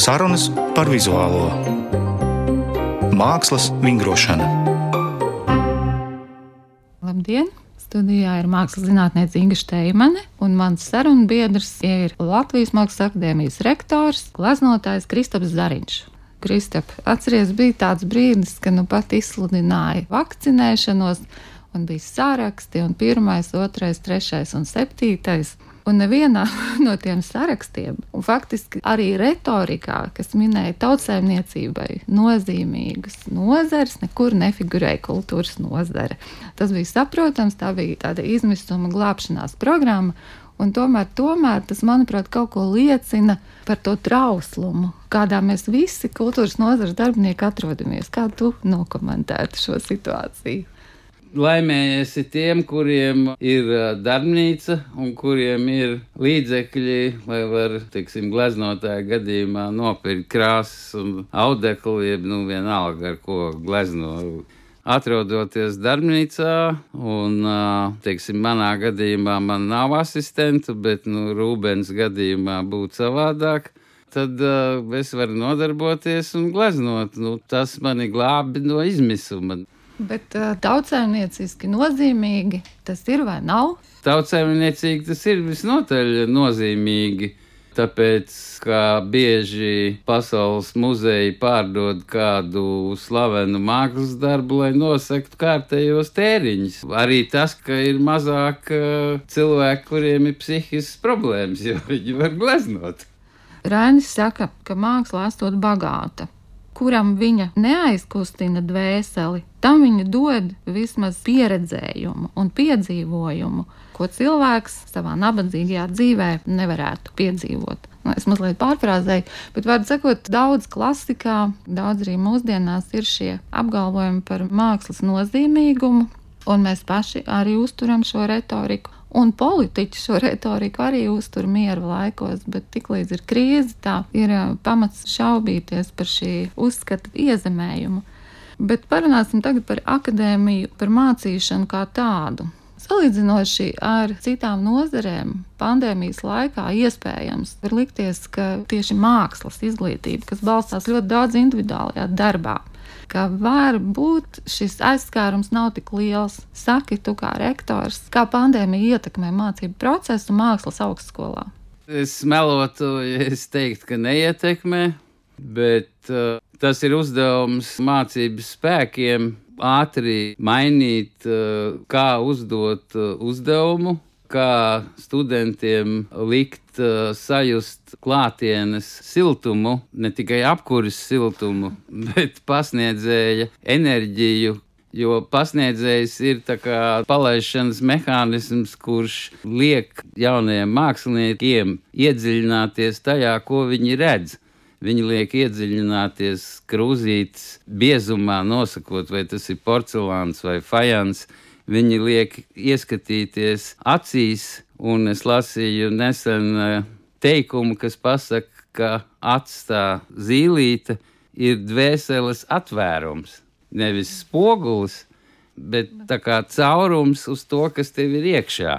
Sarunas par vizuālo mākslas vingrošanu. Labdien! Studijā ir mākslas zinātniece Inga Steimane, un mans sarunu biedrs ir Latvijas Mākslas akadēmijas rektors, glaznotājs Kristaps Zariņš. Kristap, atceries, bija tāds brīdis, kad nu pat izsludināja vakcinēšanos, un bija sāraksti, un pirmais, otrais, trešais un septītais. Un nevienā no tiem sarakstiem, un faktiski arī retorikā, kas minēja tautsēmniecībai nozīmīgas nozares, nekur nefigurēja kultūras nozare. Tas bija saprotams, tā bija tāda izmisuma glābšanās programma, un tomēr, tomēr tas, manuprāt, kaut ko liecina par to trauslumu, kādā mēs visi kultūras nozares darbinieki atrodamies. Kā tu nokomentētu šo situāciju? Laimējies ir tiem, kuriem ir darbnīca un kuriem ir līdzekļi, lai var, teiksim, gleznotāja gadījumā nopirkt krāsas un audekli, jeb, nu, vienalga, ar ko glezno. Atrodoties darbnīcā, un, teiksim, manā gadījumā man nav asistentu, bet, nu, Rūbens gadījumā būtu savādāk tad uh, es varu nodarboties un gleznot. Nu, tas mani glābi no izmisuma. Bet uh, tautsēmnieciski nozīmīgi tas ir vai nav? Tautsēmniecīgi tas ir visnotaļ nozīmīgi. Tāpēc, kā bieži pasaules muzeji pārdod kādu slavenu mākslas darbu, lai nosaktu kārtējos tēriņus. Arī tas, ka ir mazāk uh, cilvēku, kuriem ir psihiskas problēmas, jo viņi var gleznot. Rainis saka, ka māksla esot bagāta kuram viņa neaizkustina dvēseli, tam viņa dod vismaz pieredzējumu un piedzīvojumu, ko cilvēks savā nabadzīgajā dzīvē nevarētu piedzīvot. Nu, es mazliet pārfrāzēju, bet, vārdu sakot, daudz klasikā, daudz arī mūsdienās ir šie apgalvojumi par mākslas nozīmīgumu, un mēs paši arī uzturam šo retoriku. Un politiķi šo retoriku arī uztur mieru laikos, bet tiklīdz ir krīze, tā ir pamats šaubīties par šī uzskata iezemējumu. Bet parunāsim tagad par akadēmiju, par mācīšanu kā tādu. Salīdzinoši ar citām nozarēm, pandēmijas laikā iespējams var likties, ka tieši mākslas izglītība, kas balstās ļoti daudz individuālajā darbā, ka var būt šis aizskārums nav tik liels. Saki, tu kā rektors, kā pandēmija ietekmē mācību procesu mākslas augstskolā? Es melotu, ja es teiktu, ka neietekmē, bet uh, tas ir uzdevums mācības spēkiem ātri mainīt, uh, kā uzdot uh, uzdevumu, kā studentiem likt uh, sajust klātienes siltumu, ne tikai apkuras siltumu, bet pasniedzēja enerģiju. Jo pasniedzējs ir palaišanas mehānisms, kurš liek jaunajiem māksliniekiem iedziļināties tajā, ko viņi redz. Viņi liek iedziļināties krūzītes biezumā, nosakot, vai tas ir porcelāns vai fajans Viņi liek ieskatīties acīs, un es lasīju nesen eh, teikumu, kas pasaka, ka atstā zīlīte ir dvēseles atvērums, nevis spogulis, bet tā kā caurums uz to, kas tev ir iekšā.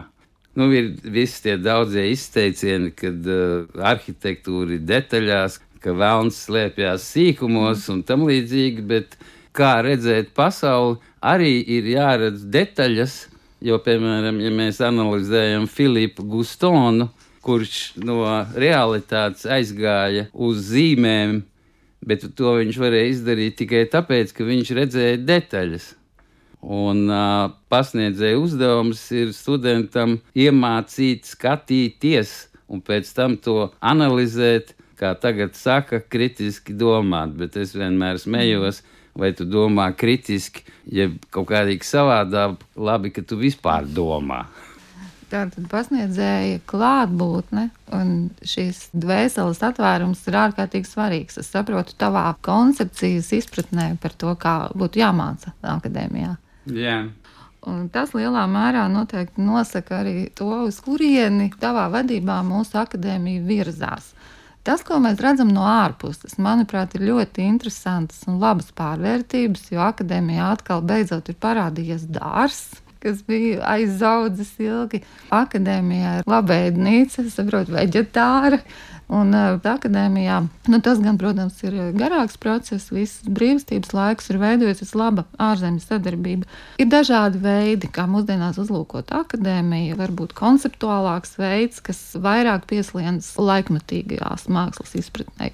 Nu, ir visi tie daudzie izteicieni, kad uh, arhitektūra ir detaļās, ka vēlns slēpjas sīkumos un tam līdzīgi, bet kā redzēt pasauli, arī ir jāredz detaļas, jo, piemēram, ja mēs analizējam Filipu Gustonu, kurš no realitātes aizgāja uz zīmēm, bet to viņš varēja izdarīt tikai tāpēc, ka viņš redzēja detaļas. Un uh, pasniedzēja uzdevums ir studentam iemācīt skatīties un pēc tam to analizēt, kā tagad saka, kritiski domāt, bet es vienmēr smējos. Mm vai tu domā kritiski, ja kaut kādīgi savādāk, labi, ka tu vispār domā. Tātad pasniedzēja klātbūtne un šīs dvēseles atvērums ir ārkārtīgi svarīgs. Es saprotu tavā koncepcijas izpratnē par to, kā būtu jāmāca akadēmijā. Jā. Un tas lielā mērā noteikti nosaka arī to, uz kurieni tavā vadībā mūsu akadēmija virzās. Tas, ko mēs redzam no ārpuses, manuprāt, ir ļoti interesants un labas pārvērtības, jo akadēmijā atkal beidzot ir parādījies dārsts. kas bija aizaudzis ilgi. Akadēmijā ir labēdnīca, saprotu, veģetāra. Un uh, akadēmijā nu, tas, gan, protams, ir garāks process. Visas brīvstības laiks ir veidojusies laba ārzemju sadarbība. Ir dažādi veidi, kā mūsdienās uzlūkot akadēmiju. Varbūt konceptuālāks veids, kas vairāk pieslienas laikmatīgajās mākslas izpratnē.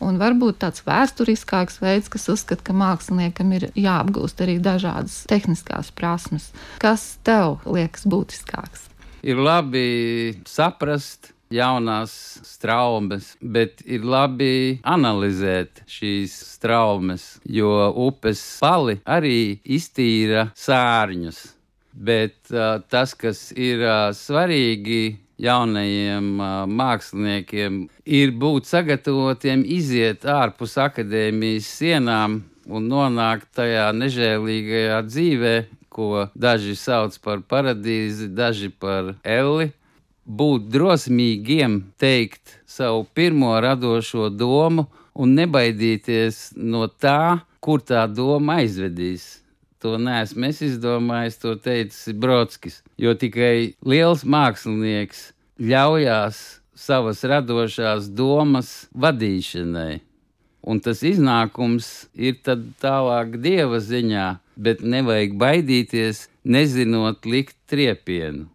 Un varbūt tāds vēsturiskāks veids, kas uzskata, ka māksliniekam ir jāapgūst arī dažādas tehniskās prasmes. Kas tev liekas būtiskāks? Ir labi saprast, jaunās straumes, bet ir labi analizēt šīs straumes, jo upes pali arī iztīra sārņus. Bet uh, tas, kas ir uh, svarīgi jaunajiem uh, māksliniekiem, ir būt sagatavotiem iziet ārpus akadēmijas sienām un nonākt tajā nežēlīgajā dzīvē, ko daži sauc par paradīzi, daži par elli būt drosmīgiem, teikt savu pirmo radošo domu un nebaidīties no tā, kur tā doma aizvedīs. To neesmu es izdomājis, to teicis Brodskis. Jo tikai liels mākslinieks ļaujās savas radošās domas vadīšanai. Un tas iznākums ir tālāk dieva ziņā, bet nevajag baidīties, nezinot likt triepienu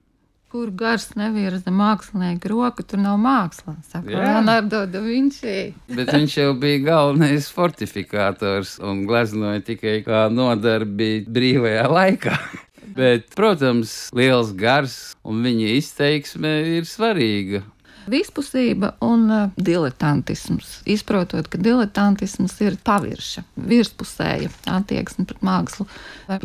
kur gars nevirza mākslinieka roku, tur nav māksla. Saka Leonardo da Vinci. Bet viņš jau bija galvenais fortifikators un gleznoja tikai kā nodarbi brīvajā laikā. Bet, protams, liels gars un viņa izteiksme ir svarīga. Vispusība un uh, diletantisms. Izprotot, ka diletantisms ir pavirša, virspusēja attieksme pret mākslu.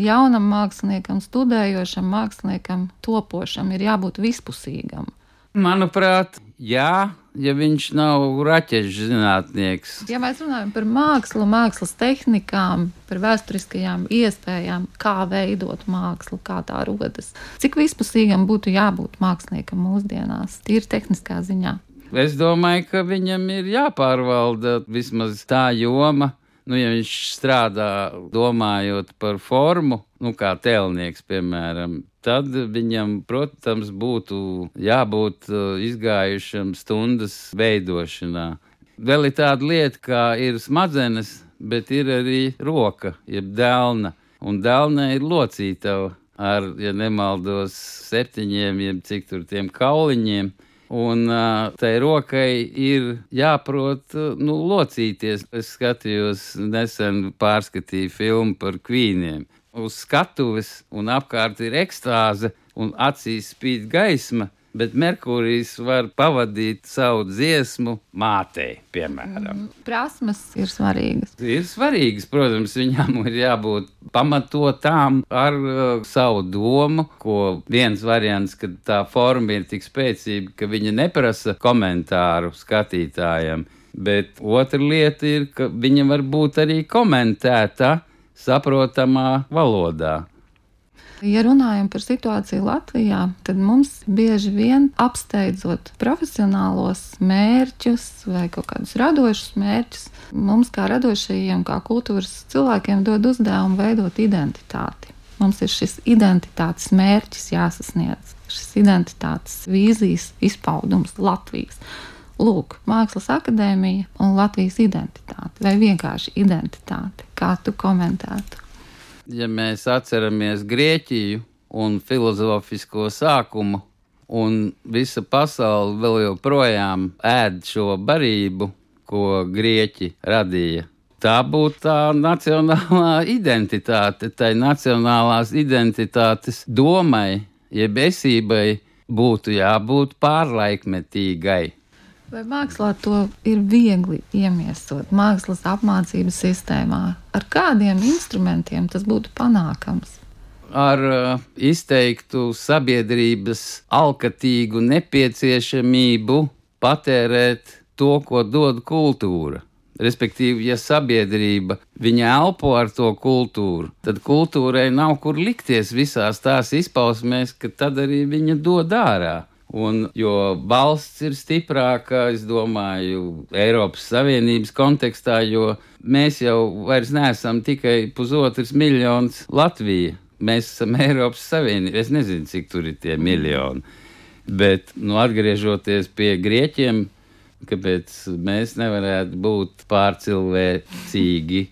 Jaunam māksliniekam, studējošam māksliniekam, topošam ir jābūt vispusīgam. Manuprāt, jā, ja viņš nav raķešu zinātnieks. Ja mēs runājam par mākslu, mākslas tehnikām, par vēsturiskajām iespējām, kā veidot mākslu, kā tā rodas, cik vispusīgam būtu jābūt māksliniekam mūsdienās, tīri tehniskā ziņā. Es domāju, ka viņam ir jāpārvalda vismaz tā joma, nu, ja viņš strādā domājot par formu, nu, kā tēlnieks, piemēram, tad viņam, protams, būtu jābūt uh, izgājušam stundas veidošanā. Vēl ir tāda lieta, kā ir smadzenes, bet ir arī roka, jeb dēlna. Un dēlna ir locītava ar, ja nemaldos, septiņiem, jeb cik tur tiem kauliņiem. Un uh, tai rokai ir jāprot nu, locīties. Es skatījos, nesen pārskatīju filmu par kvīniem uz skatuves, un apkārt ir ekstāze, un acīs spīd gaisma. Bet Merkūrijs var pavadīt savu dziesmu mātei, piemēram. Mm, prasmes ir svarīgas. Ir svarīgas, protams, viņām ir jābūt pamatotām ar uh, savu domu, ko viens variants, ka tā forma ir tik spēcīga, ka viņa neprasa komentāru skatītājiem. Bet otra lieta ir, ka viņa var būt arī komentēta saprotamā valodā. Ja runājam par situāciju Latvijā, tad mums bieži vien apsteidzot profesionālos mērķus vai kaut kādus radošus mērķus, mums kā radošajiem, kā kultūras cilvēkiem, dod uzdevumu veidot identitāti. Mums ir šis identitātes mērķis jāsasniedz, šis identitātes vīzijas izpaudums Latvijas. Lūk, Mākslas akadēmija un Latvijas identitāte, vai vienkārši identitāte. Kā tu komentētu? Ja mēs atceramies Grieķiju un filozofisko sākumu, un visa pasaule vēl joprojām ēd šo barību, ko Grieķi radīja. Tā būtu tā nacionālā identitāte, tai nacionālās identitātes domai, jeb esībai būtu jābūt pārlaikmetīgai. Vai mākslā to ir viegli iemiesot mākslas apmācības sistēmā? Ar kādiem instrumentiem tas būtu panākams? Ar uh, izteiktu sabiedrības alkatīgu nepieciešamību patērēt to, ko dod kultūra. Respektīvi, ja sabiedrība viņa elpo ar to kultūru, tad kultūrai nav kur likties visās tās izpausmēs, ka tad arī viņa dod ārā. Un, jo valsts ir stiprāka, es domāju, Eiropas Savienības kontekstā, jo mēs jau vairs neesam tikai pusotrs miljons Latvija. mēs esam Eiropas Savienība. Es nezinu, cik tur ir tie miljoni. Bet, nu, atgriežoties pie grieķiem, kāpēc mēs nevarētu būt pārcilvēcīgi?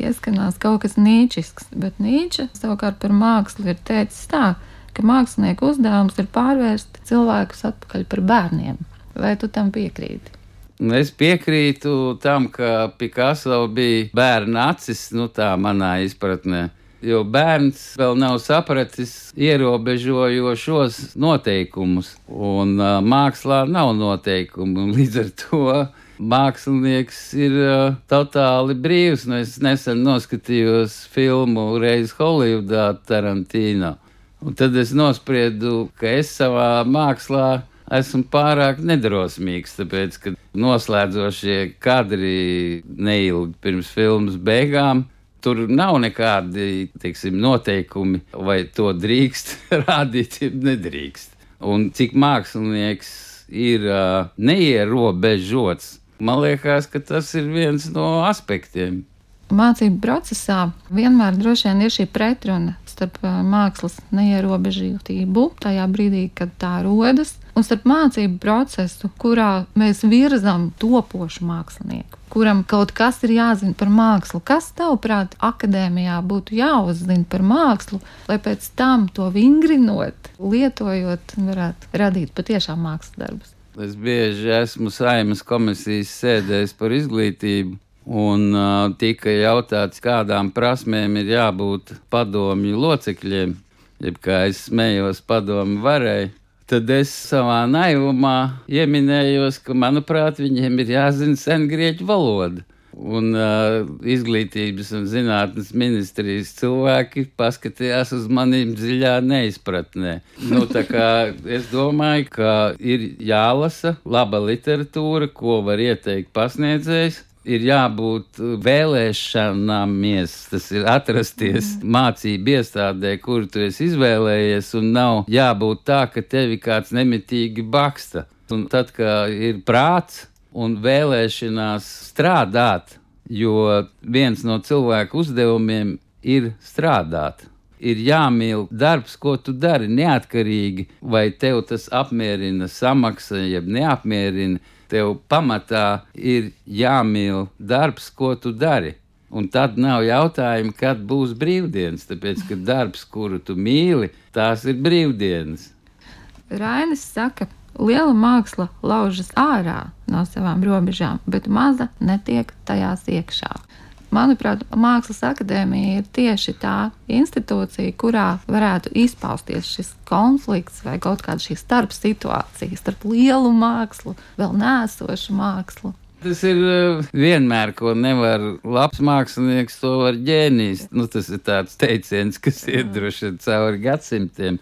Ieskanās kaut kas nīčisks, bet Nīča savukārt par mākslu ir teicis tā, ka mākslinieku uzdevums ir pārvērst cilvēkus atpakaļ par bērniem. Vai tu tam piekrīti? Es piekrītu tam, ka Picasso bija bērna acis, nu tā manā izpratnē. Jo bērns vēl nav sapratis ierobežojošos noteikumus, un uh, mākslā nav noteikumu. Līdz ar to mākslinieks ir uh, totāli brīvs. Nu, es nesen noskatījos filmu Reiz Holivudā Tarantīna. Un tad es nospriedu, ka es savā mākslā esmu pārāk nedrosmīgs, tāpēc, ka noslēdzošie kadri neilgi pirms filmas beigām Tur nav nekādi teiksim, noteikumi, vai to drīkst rādīt, ja nedrīkst. Un cik mākslinieks ir uh, neierobežots, man liekas, ka tas ir viens no aspektiem. Mācību procesā vienmēr droši vien ir šī pretruna starp mākslas neierobežotību, tajā brīdī, kad tā rodas, un starp mācību procesu, kurā mēs virzam topošu mākslinieku kuram kaut kas ir jāzina par mākslu. Kas, tavuprāt, akadēmijā būtu jāuzzina par mākslu, lai pēc tam to vingrinot, lietojot, varētu radīt patiešām mākslas darbus? Es bieži esmu saimas komisijas sēdējis par izglītību. Un uh, tika jautāts, kādām prasmēm ir jābūt padomju locekļiem. Jeb kā es smējos, padomu varēja tad es savā naivumā ieminējos, ka, manuprāt, viņiem ir jāzina sengrieķu valoda. Un uh, izglītības un zinātnes ministrijas cilvēki paskatījās uz maniem dziļā neizpratnē. Nu, es domāju, ka ir jālasa laba literatūra, ko var ieteikt pasniedzējs ir jābūt vēlēšanām, tas ir atrasties mm. mācību iestādē, kur tu esi izvēlējies, un nav jābūt tā, ka tevi kāds nemitīgi baksta. Un tad, kad ir prāts un vēlēšanās strādāt, jo viens no cilvēku uzdevumiem ir strādāt. Ir jāmīl darbs, ko tu dari, neatkarīgi vai tev tas apmierina samaksa, jeb neapmierina tev pamatā ir jāmīl darbs, ko tu dari. Un tad nav jautājumi, kad būs brīvdienas, tāpēc, ka darbs, kuru tu mīli, tās ir brīvdienas. Rainis saka, liela māksla laužas ārā no savām robežām, bet maza netiek tajās iekšā. Manuprāt, Mākslas akadēmija ir tieši tā institūcija, kurā varētu izpausties šis konflikts vai kaut kāda šī starp situācija starp lielu mākslu, vēl nēsošu mākslu. Tas ir eh, vienmēr, ko nevar labs mākslinieks, to var ģēnijs. Nu, tas ir tāds teiciens, kas iet droši cauri gadsimtiem.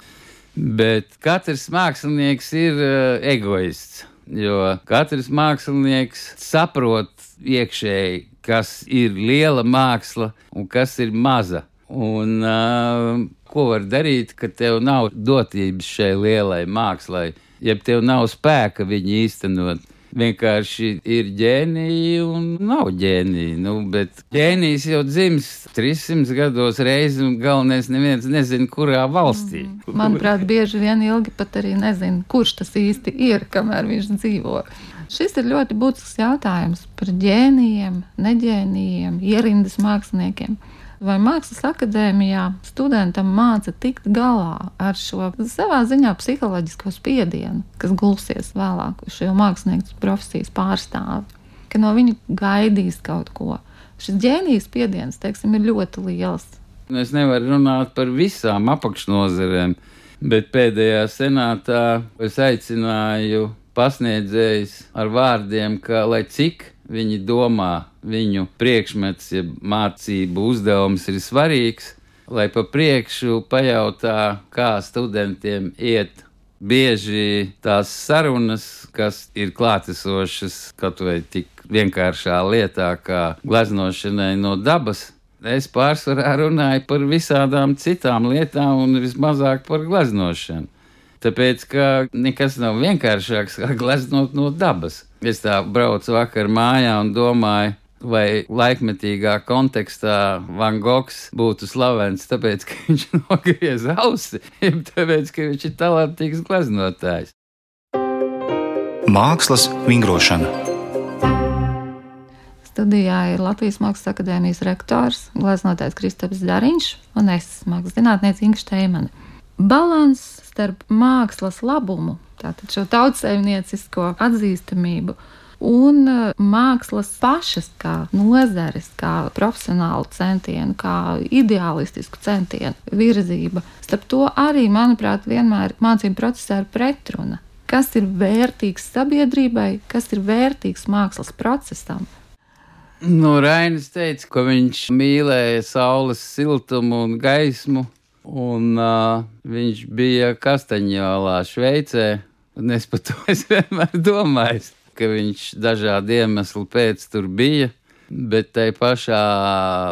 Bet katrs mākslinieks ir uh, egoists, jo katrs mākslinieks saprot iekšēji, kas ir liela māksla un kas ir maza. Un, uh, ko var darīt, kad tev nav dotības šai lielai mākslai, ja tev nav spēka viņu īstenot? Vienkārši ir ģēnija un nav ģēnija. Nu, bet ģēnijs jau dzimst 300 gados reizes, un galvenais neviens nezina, kurā valstī. Mm. Manuprāt, bieži vien ilgi pat arī nezina, kurš tas īsti ir, kamēr viņš dzīvo. Šis ir ļoti būtisks jautājums par ģēnijiem, neģēnijiem, ierindas māksliniekiem. Vai mākslas akadēmijā studentam māca tikt galā ar šo savā ziņā psiholoģisko spiedienu, kas gulsies vēlāk uz šo mākslinieku profesijas pārstāvi, ka no viņa gaidīs kaut ko. Šis ģēnijas spiediens, teiksim, ir ļoti liels. Es nevaru runāt par visām apakšnodarbēm, bet pēdējā senātā es aicināju pasniedzējs ar vārdiem, ka lai cik viņi domā, viņu priekšmets, ja mācību uzdevums ir svarīgs, lai pa priekšu pajautā, kā studentiem iet. Bieži tās sarunas, kas ir klātesošas kaut vai tik vienkāršā lietā, kā gleznošanai no dabas, es pārsvarā runāju par visādām citām lietām un vismazāk par gleznošanu. Tāpēc, ka nekas nav vienkāršāks kā gleznot no dabas. Es tā braucu vakar mājā un domāju, vai laikmetīgā kontekstā Van Gogs būtu slavens, tāpēc, ka viņš nogriez ausi, jeb tāpēc, ka viņš ir talantīgs glaznotājs. Mākslas vingrošana. Studijā ir Latvijas Mākslas akadēmijas rektors, glaznotājs Kristaps Dariņš un es, mākslas zinātniece Inga Šteimane. Balans starp mākslas labumu, tātad šo tautsēmniecisko atzīstamību un uh, mākslas pašas kā nozares, kā profesionālu centienu, kā ideālistisku centienu virzība. Starp to arī, manuprāt, vienmēr mācību procesā ir pretruna. Kas ir vērtīgs sabiedrībai, kas ir vērtīgs mākslas procesam? Nu, Rainis teica, ka viņš mīlēja saules siltumu un gaismu, un uh, viņš bija Kastaņolā, Šveicē. Un es par to es vienmēr domāju, ka viņš dažādu iemeslu pēc tur bija, bet tai pašā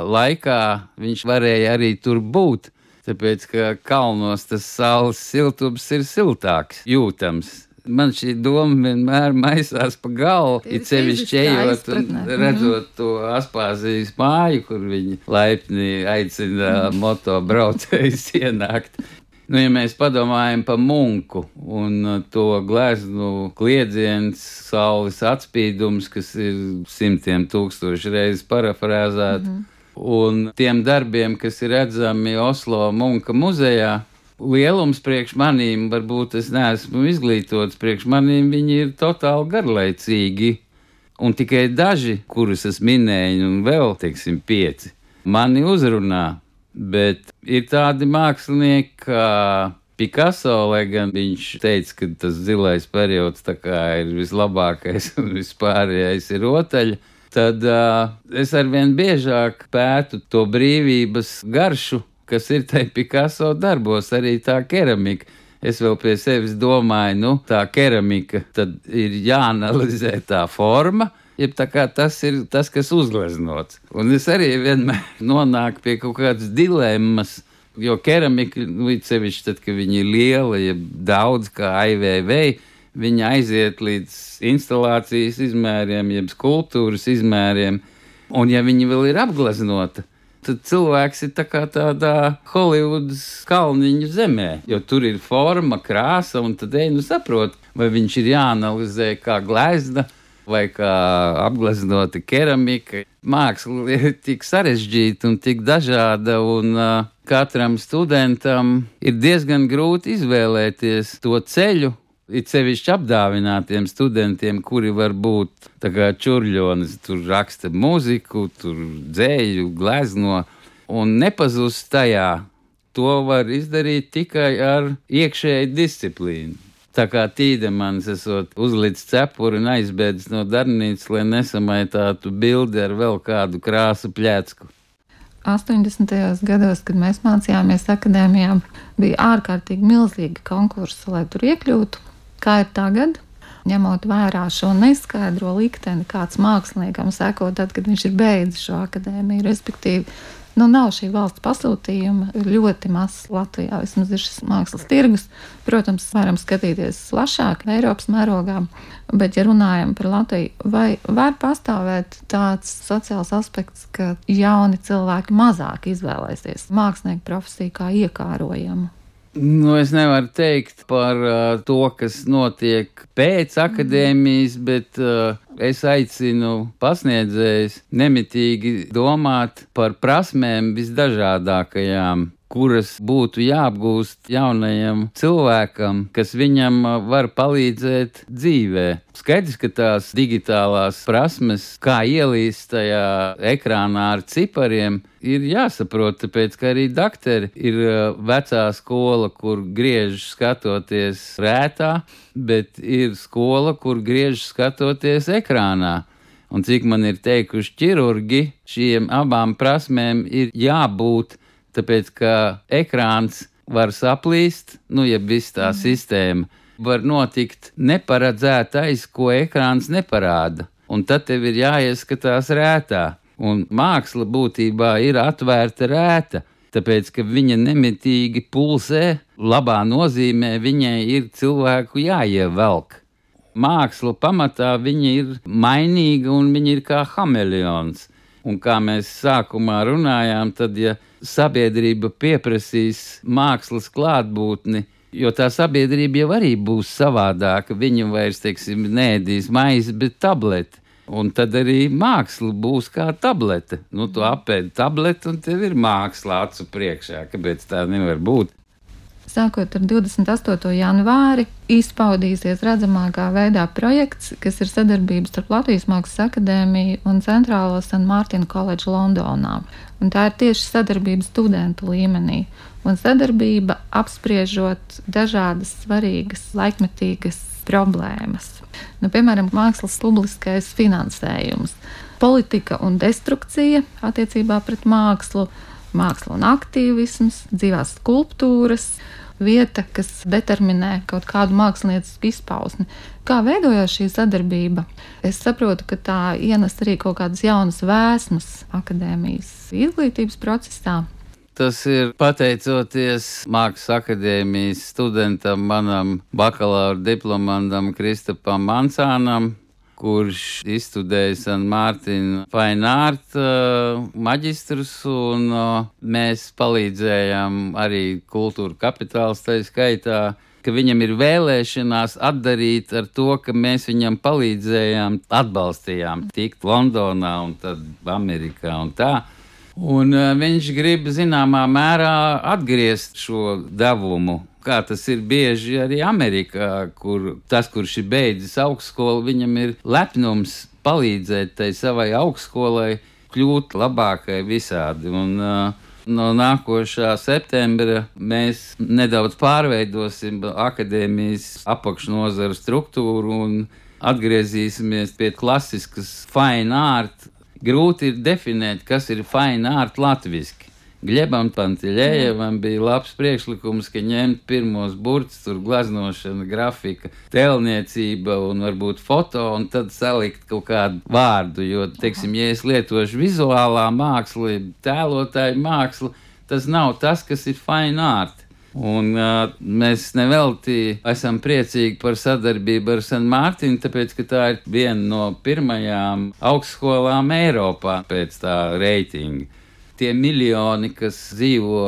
laikā viņš varēja arī tur būt. Tāpēc, ka kalnos tas saules siltums ir siltāks, jūtams. Man šī doma vienmēr maisās pa galvu, it sevišķi ejot un redzot to Aspāzijas māju, kur viņi laipni aicina motobraucējus ienākt. Nu, ja mēs padomājam par munku un to gleznu kliedziens, saules atspīdums, kas ir simtiem tūkstoši reizes parafrāzēts, mm -hmm. un tiem darbiem, kas ir redzami Oslo Munka muzejā, lielums priekš manīm, varbūt es neesmu izglītots, priekš manīm viņi ir totāli garlaicīgi. Un tikai daži, kurus es minēju, un vēl, teiksim, pieci, mani uzrunā. Bet ir tādi mākslinieki, kā Picasso, lai gan viņš teica, ka tas zilais periods ir vislabākais un vispārējais ir rotaļa. Tad uh, es arvien biežāk pētu to brīvības garšu, kas ir tajā Picasso darbos, arī tā keramika. Es vēl pie sevis domāju, nu, tā keramika, tad ir jāanalizē tā forma, jeb tā kā tas ir tas, kas uzgleznots. Un es arī vienmēr nonāku pie kaut kādas dilemmas. Jo keramika, nu, sevišķi tad, kad viņi ir liela, ja daudz kā IVV, viņa aiziet līdz instalācijas izmēriem, jeb skulptūras izmēriem, un ja viņi vēl ir apgleznota, tad cilvēks ir tā tādā Holivudas kalniņu zemē, jo tur ir forma, krāsa, un tad ej, nu saprot, vai viņš ir jāanalizē kā glezna, vai kā apgleznota keramika. Māksla ir tik sarežģīta un tik dažāda, un uh, katram studentam ir diezgan grūti izvēlēties to ceļu. It sevišķi apdāvinātiem studentiem, kuri var būt čurļonis, tur raksta mūziku, tur dzēju, glezno un nepazust tajā. To var izdarīt tikai ar iekšēju disciplīnu. Tā kā tīdemans esot uzlicis cepuri un aizbēdzis no darbnīcas, lai nesamaitātu bildi ar vēl kādu krāsu pļēcku. 80. gados, kad mēs mācījāmies akadēmijā, bija ārkārtīgi milzīgi konkursi, lai tur iekļūtu. Kā ir tagad? Ņemot vērā šo neskaidro likteni, kāds māksliniekam seko tad, kad viņš ir beidzis šo akadēmiju, respektīvi Nu, nav šī valsts pasūtījuma, ļoti mazs Latvijā. Vismaz ir šis mākslas tirgus. Protams, varam skatīties plašāk, Eiropas mērogā, bet, ja runājam par Latviju, vai var pastāvēt tāds sociāls aspekts, ka jauni cilvēki mazāk izvēlēsies mākslinieku profesiju kā iekārojamu? Nu, es nevaru teikt par uh, to, kas notiek pēc akadēmijas, bet uh, es aicinu pasniedzējus nemitīgi domāt par prasmēm visdažādākajām kuras būtu jāapgūst jaunajam cilvēkam, kas viņam var palīdzēt dzīvē. Skaidrs, ka tās digitālās prasmes, kā ielīst tajā ekrānā ar cipariem, ir jāsaprot, tāpēc ka arī doktori ir vecā skola, kur griež skatoties rētā, bet ir skola, kur griež skatoties ekrānā. Un cik man ir teikuši ķirurgi, šiem abām prasmēm ir jābūt tāpēc ka ekrāns var saplīst, nu, ja viss tā mm. sistēma var notikt neparedzētais, ko ekrāns neparāda. Un tad tev ir jāieskatās rētā. Un māksla būtībā ir atvērta rēta, tāpēc ka viņa nemitīgi pulsē, labā nozīmē viņai ir cilvēku jāievelk. māksla pamatā viņa ir mainīga un viņa ir kā hameleons. Un kā mēs sākumā runājām, tad, ja sabiedrība pieprasīs mākslas klātbūtni, jo tā sabiedrība jau arī būs savādāka, viņa vairs, teiksim, nēdīs maizi, bet tableti. Un tad arī māksla būs kā tablete. Nu, tu apēdi tableti, un tev ir māksla acu priekšā. Kāpēc tā nevar būt? Sākot ar 28. janvāri, izpaudīsies redzamākā veidā projekts, kas ir sadarbības starp Latvijas Mākslas akadēmiju un Centrālo St. Mārtiņu koledžu Londonā. Un tā ir tieši sadarbība studentu līmenī. Un sadarbība apspriežot dažādas svarīgas, laikmetīgas problēmas. Nu, piemēram, mākslas publiskais finansējums, politika un destrukcija attiecībā pret mākslu, māksla un aktīvisms, dzīvās skulptūras vieta, kas determinē kaut kādu māksliniecisku izpausmi. Kā veidojās šī sadarbība? Es saprotu, ka tā ienes arī kaut kādas jaunas vēsmas akadēmijas izglītības procesā. Tas ir pateicoties Mākslas akadēmijas studentam, manam bakalaura diplomandam Kristapam Mansānam, kurš izstudēja San Mārtiņu Fine Art uh, maģistrus, un uh, mēs palīdzējām arī kultūra kapitāls tā skaitā ka viņam ir vēlēšanās atdarīt ar to, ka mēs viņam palīdzējām, atbalstījām tikt Londonā un tad Amerikā un tā. Un uh, viņš grib zināmā mērā atgriezt šo devumu kā tas ir bieži arī Amerikā, kur tas, kurš ir beidzis augstskolu, viņam ir lepnums palīdzēt tai savai augstskolai kļūt labākai visādi. Un, uh, No nākošā septembra mēs nedaudz pārveidosim akadēmijas apakšnozaru struktūru un atgriezīsimies pie klasiskas fine art. Grūti ir definēt, kas ir fine art latviešu. Glebam Pantiļējevam bija labs priekšlikums, ka ņemt pirmos burtus, tur glaznošana, grafika, tēlniecība un varbūt foto, un tad salikt kaut kādu vārdu. Jo, teiksim, ja es lietošu vizuālā mākslu, tēlotāju mākslu, tas nav tas, kas ir fine art. Un, uh, mēs nevelti esam priecīgi par sadarbību ar San Mārtiņu, tāpēc, ka tā ir viena no pirmajām augstskolām Eiropā pēc tā reitinga tie miljoni, kas dzīvo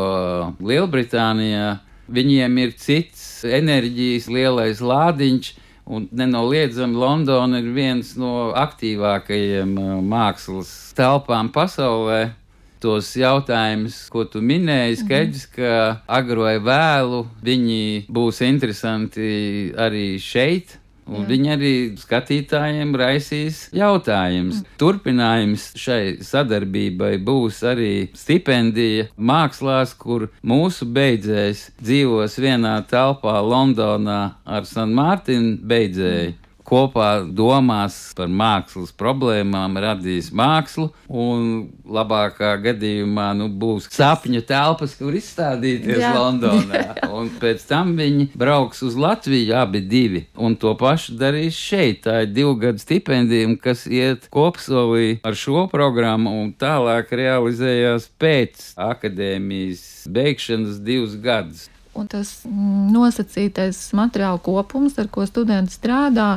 Lielbritānijā, viņiem ir cits enerģijas lielais lādiņš. Un nenoliedzami Londona ir viens no aktīvākajiem uh, mākslas telpām pasaulē. Tos jautājumus, ko tu minēji, mhm. skaidrs, ka agro vai vēlu viņi būs interesanti arī šeit, Un viņi arī skatītājiem raisīs jautājumus. Mm. Turpinājums šai sadarbībai būs arī stipendija mākslās, kur mūsu beidzējs dzīvos vienā telpā Londonā ar San Mārtiņu beidzēju. Kopā domās par mākslas problēmām, radīs mākslu, un labākā gadījumā nu, būs sapņu telpas, kur izstādīties Jā. Londonā. Un pēc tam viņi brauks uz Latviju abi divi, un to pašu darīs šeit. Tā ir divu gadu stipendija, kas iet kopsolī ar šo programmu un tālāk realizējās pēc akadēmijas beigšanas divus gadus. Un tas mm, nosacītais materiālu kopums, ar ko studenti strādā,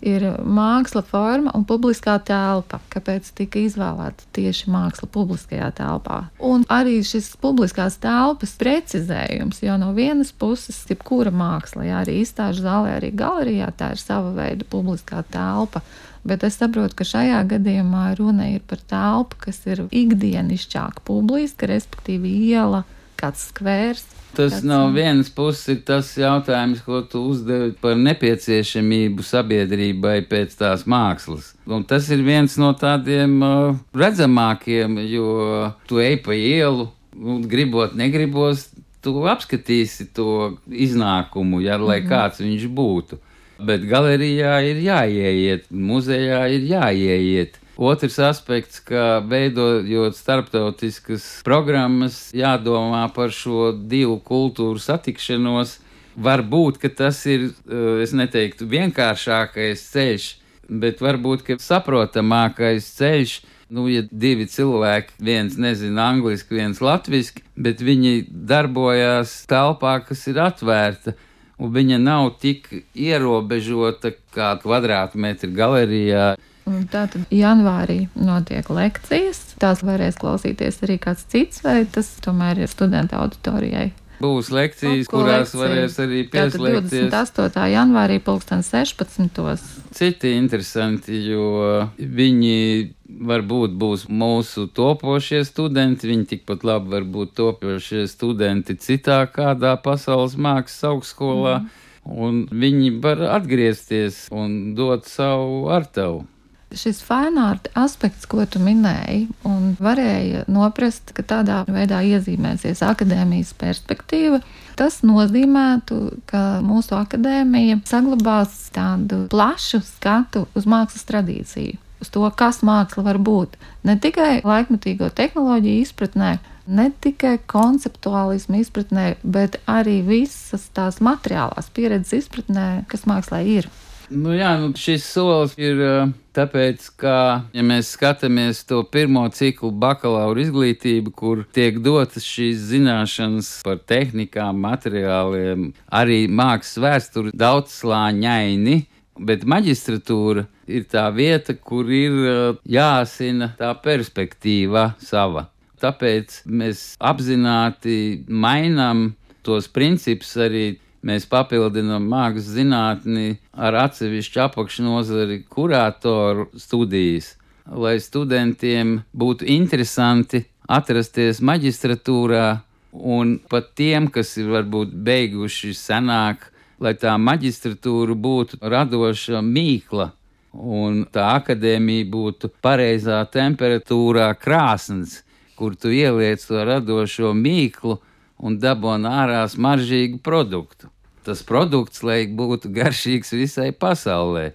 ir māksla forma un publiskā telpa. Kāpēc tika izvēlēta tieši māksla publiskajā telpā? Un arī šis publiskās telpas precizējums, jo no vienas puses, jebkura māksla, jā, arī izstāžu zālē, arī galerijā, tā ir sava veida publiskā telpa. Bet es saprotu, ka šajā gadījumā runa ir par telpu, kas ir ikdienišķāk publiska, respektīvi iela, kāds skvērs, Tas no vienas puses ir tas jautājums, ko tu uzdevi par nepieciešamību sabiedrībai pēc tās mākslas. Un tas ir viens no tādiem uh, redzamākiem, jo tu ej pa ielu, un gribot, negribos, tu apskatīsi to iznākumu, ja, lai mm -hmm. kāds viņš būtu. Bet galerijā ir jāieiet, muzejā ir jāieiet. Otrs aspekts, ka veidojot starptautiskas programmas, jādomā par šo divu kultūru satikšanos. Varbūt tas ir, eh, es neteiktu, vienkāršākais ceļš, bet varbūt saprotamākais ceļš. Nu, ja divi cilvēki, viens nezina angliski, viens latviešu, bet viņi darbojās telpā, kas ir atvērta, un viņa nav tik ierobežota kā kvadrātmetri galerijā. Un Tātad janvārī notiek lekcijas. Tās varēs klausīties arī kāds cits, vai tas tomēr ir studenta auditorijai. Būs lekcijas, Ko kurās lekcija? varēs arī pieslēgties 28. janvārī, 2016. citi interesanti, jo viņi varbūt būs mūsu topošie studenti, viņi tikpat labi var būt topošie studenti citā kādā pasaules mākslas augstskolā, un viņi var atgriezties un dot savu artavu. Šis finārt aspekts, ko tu minēji, un varēja noprast, ka tādā veidā iezīmēsies akadēmijas perspektīva, tas nozīmētu, ka mūsu akadēmija saglabās tādu plašu skatu uz mākslas tradīciju, uz to, kas māksla var būt. Ne tikai laikmatīgo tehnoloģiju izpratnē, ne tikai konceptuālismu izpratnē, bet arī visas tās materiālās pieredzes izpratnē, kas mākslā ir. Nu, jā, nu, šis solis ir tāpēc, ka, ja mēs skatāmies to pirmo ciklu bakalaura izglītību, kur tiek dotas šīs zināšanas par tehnikām, materiāliem, arī mākslas vēsturi daudzslāņaini, bet maģistratūra ir tā vieta, kur ir jāsina tā perspektīva sava. Tāpēc mēs apzināti mainām tos principus arī mēs papildinām mākslas zinātni ar atsevišķu apakšnodari kuratoru studijas, lai studentiem būtu interesanti atrasties maģistratūrā, un pat tiem, kas ir varbūt beiguši senāk, lai tā maģistratūra būtu radoša mīkla. Un tā akadēmija būtu pareizā temperatūrā krāsns, kur tu ieliec to radošo mīklu, un dabūna ārā smaržīgu produktu. Tas produkts, lai būtu garšīgs visai pasaulē.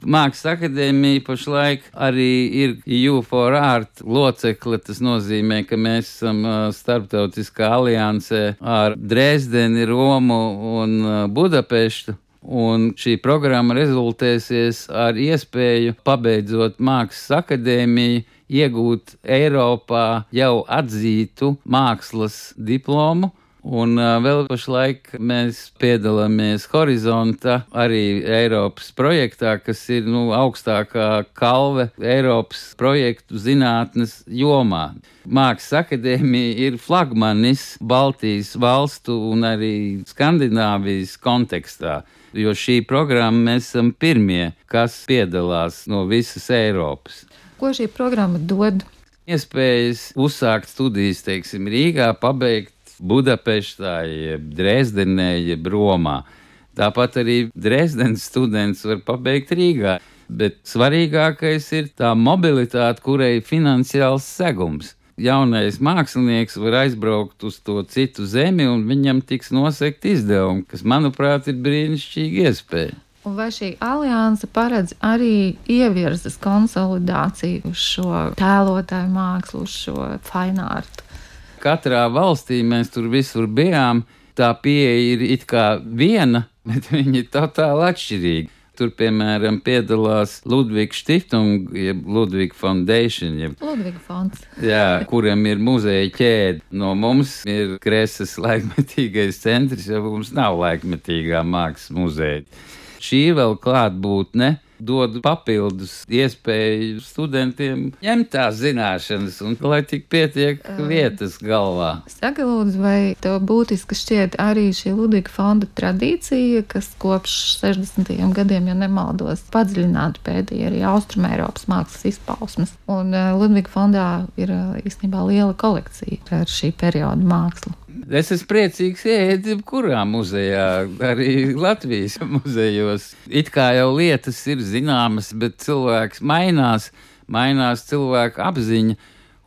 Mākslas akadēmija pašlaik arī ir U4 art locekle. Tas nozīmē, ka mēs esam starptautiskā aliansē ar Dresdeni, Romu un Budapeštu. Un šī programma rezultēsies ar iespēju, pabeidzot Mākslas akadēmiju, iegūt Eiropā jau atzītu mākslas diplomu. Un vēl pašlaik mēs piedalāmies Horizonta, arī Eiropas projektā, kas ir nu, augstākā kalve Eiropas projektu zinātnes jomā. Mākslas akadēmija ir flagmanis Baltijas valstu un arī Skandināvijas kontekstā, jo šī programma mēs esam pirmie, kas piedalās no visas Eiropas Ko šī programma dod? iespējas uzsākt studijas, teiksim, Rīgā, pabeigt Budapeštā, jeb Dresdenē, jeb Romā. Tāpat arī Dresdenes students var pabeigt Rīgā. Bet svarīgākais ir tā mobilitāte, kurai ir finansiāls segums. Jaunais mākslinieks var aizbraukt uz to citu zemi, un viņam tiks nosegt izdevumi, kas, manuprāt, ir brīnišķīga iespēja. Un vai šī alianse paredz arī ievirzes konsolidāciju uz šo tēlotāju mākslu, uz šo fināru? Katrā valstī mēs tur visur bijām. Tā pieeja ir it kā viena, bet viņi ir totāli atšķirīgi. Tur, piemēram, piedalās Ludvigs Stiftung, jeb Ludvigs Foundation, jeb Ludviga fonds. Jā, kuram ir muzeja ķēde. No mums ir Kreses laikmetīgais centrs, jo mums nav laikmetīgā mākslas muzeja. Šī vēl klātbūtne dod papildus iespēju studentiem ņemt tās zināšanas, un lai tik pietiek vietas galvā. Saka, lūdzu, vai tev būtiski šķiet arī šī Ludviga fonda tradīcija, kas kopš 60. gadiem, ja nemaldos, padziļināti pētīja arī Austrumēropas mākslas izpausmes. Un Ludviga fondā ir īstenībā liela kolekcija ar šī perioda mākslu. Es esmu priecīgs iet jebkurā muzejā, arī Latvijas muzejos. It kā jau lietas ir zināmas, bet cilvēks mainās, mainās cilvēka apziņa.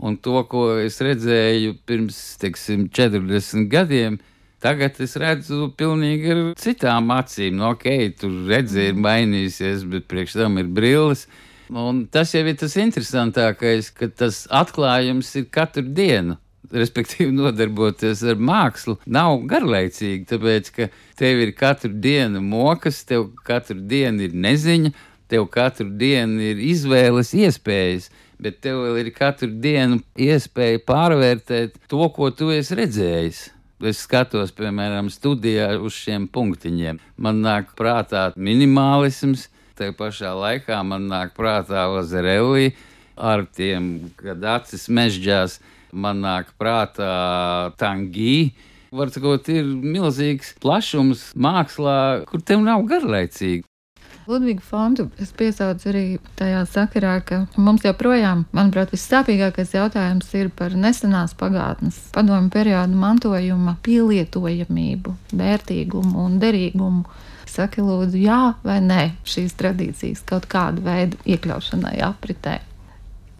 Un to, ko es redzēju pirms teiksim, 40 gadiem, tagad es redzu pilnīgi ar citām acīm. Nu, ok, tur redzē ir mainījusies, bet priekš tam ir brilles. Un tas jau ir tas interesantākais, ka tas atklājums ir katru dienu respektīvi nodarboties ar mākslu, nav garlaicīgi, tāpēc ka tev ir katru dienu mokas, tev katru dienu ir neziņa, tev katru dienu ir izvēles iespējas, bet tev ir katru dienu iespēja pārvērtēt to, ko tu esi redzējis. Es skatos, piemēram, studijā uz šiem punktiņiem. Man nāk prātā minimālisms, te pašā laikā man nāk prātā Ozerelī ar tiem, kad acis mežģās, man nāk prātā tangī. Var teikt, ir milzīgs plašums mākslā, kur tev nav garlaicīgi. Ludviga fondu es piesaucu arī tajā sakarā, ka mums joprojām, manuprāt, vissāpīgākais jautājums ir par nesenās pagātnes padomu periodu mantojuma pielietojamību, vērtīgumu un derīgumu. Saki, lūdzu, jā vai nē šīs tradīcijas kaut kādu veidu iekļaušanai apritē.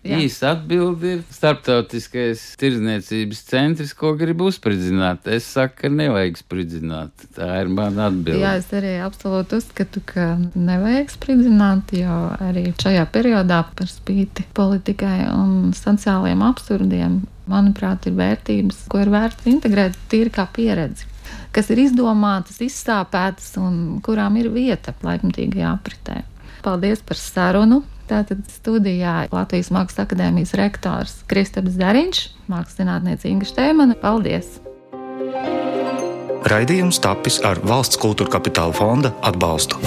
Jā. Īsta atbilde ir starptautiskais tirdzniecības centrs, ko grib uzspridzināt. Es saku, ka nevajag spridzināt. Tā ir mana atbilde. Jā, es arī absolūti uzskatu, ka nevajag spridzināt, jo arī šajā periodā par spīti politikai un sociālajiem absurdiem, manuprāt, ir vērtības, ko ir vērts integrēt tīri kā pieredzi kas ir izdomātas, izsāpētas un kurām ir vieta laikmatīgajā apritē. Paldies par sarunu! Tātad studijā Latvijas Mākslas akadēmijas rektors Kristaps Zariņš, mākslas zinātniece Inga Štēmana. Paldies! Raidījums tapis ar valsts kultūra kapitāla fonda atbalstu.